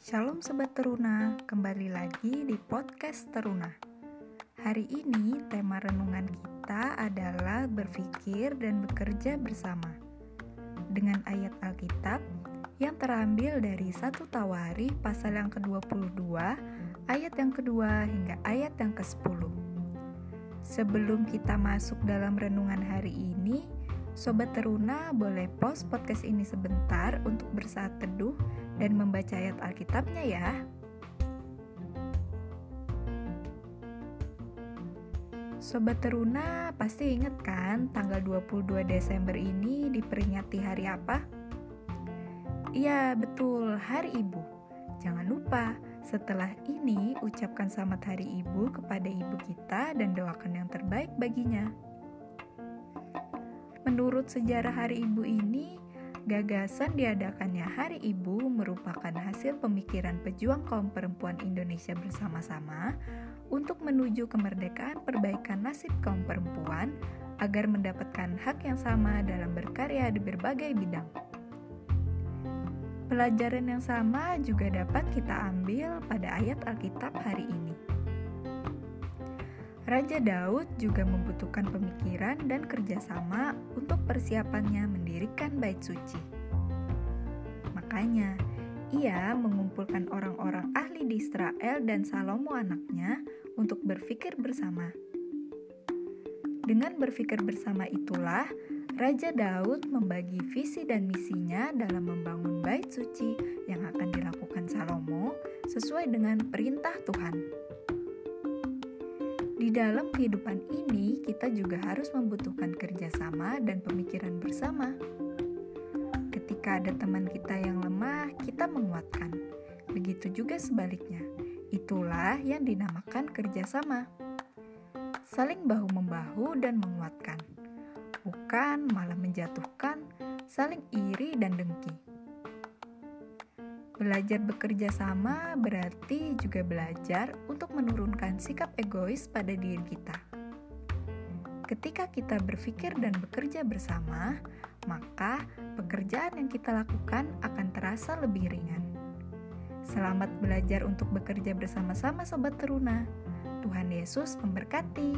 Shalom Sobat Teruna, kembali lagi di podcast Teruna. Hari ini tema renungan kita adalah berpikir dan bekerja bersama. Dengan ayat Alkitab yang terambil dari satu Tawari pasal yang ke-22, ayat yang kedua hingga ayat yang ke-10. Sebelum kita masuk dalam renungan hari ini, Sobat Teruna boleh pause podcast ini sebentar untuk bersaat teduh dan membaca ayat Alkitabnya ya. Sobat Teruna pasti inget kan tanggal 22 Desember ini diperingati hari apa? Iya betul, Hari Ibu. Jangan lupa, setelah ini ucapkan selamat Hari Ibu kepada ibu kita dan doakan yang terbaik baginya. Menurut sejarah Hari Ibu ini, gagasan diadakannya Hari Ibu merupakan hasil pemikiran pejuang kaum perempuan Indonesia bersama-sama untuk menuju kemerdekaan perbaikan nasib kaum perempuan agar mendapatkan hak yang sama dalam berkarya di berbagai bidang. Pelajaran yang sama juga dapat kita ambil pada ayat Alkitab hari ini. Raja Daud juga membutuhkan pemikiran dan kerjasama untuk persiapannya mendirikan bait suci. Makanya, ia mengumpulkan orang-orang ahli di Israel dan Salomo anaknya untuk berpikir bersama. Dengan berpikir bersama itulah, Raja Daud membagi visi dan misinya dalam membangun bait suci yang akan dilakukan Salomo sesuai dengan perintah Tuhan. Di dalam kehidupan ini, kita juga harus membutuhkan kerjasama dan pemikiran bersama. Ketika ada teman kita yang lemah, kita menguatkan. Begitu juga sebaliknya. Itulah yang dinamakan kerjasama. Saling bahu-membahu dan menguatkan. Bukan malah menjatuhkan, saling iri dan dengki. Belajar bekerja sama berarti juga belajar untuk menurunkan sikap egois pada diri kita. Ketika kita berpikir dan bekerja bersama, maka pekerjaan yang kita lakukan akan terasa lebih ringan. Selamat belajar untuk bekerja bersama-sama, sobat teruna. Tuhan Yesus memberkati.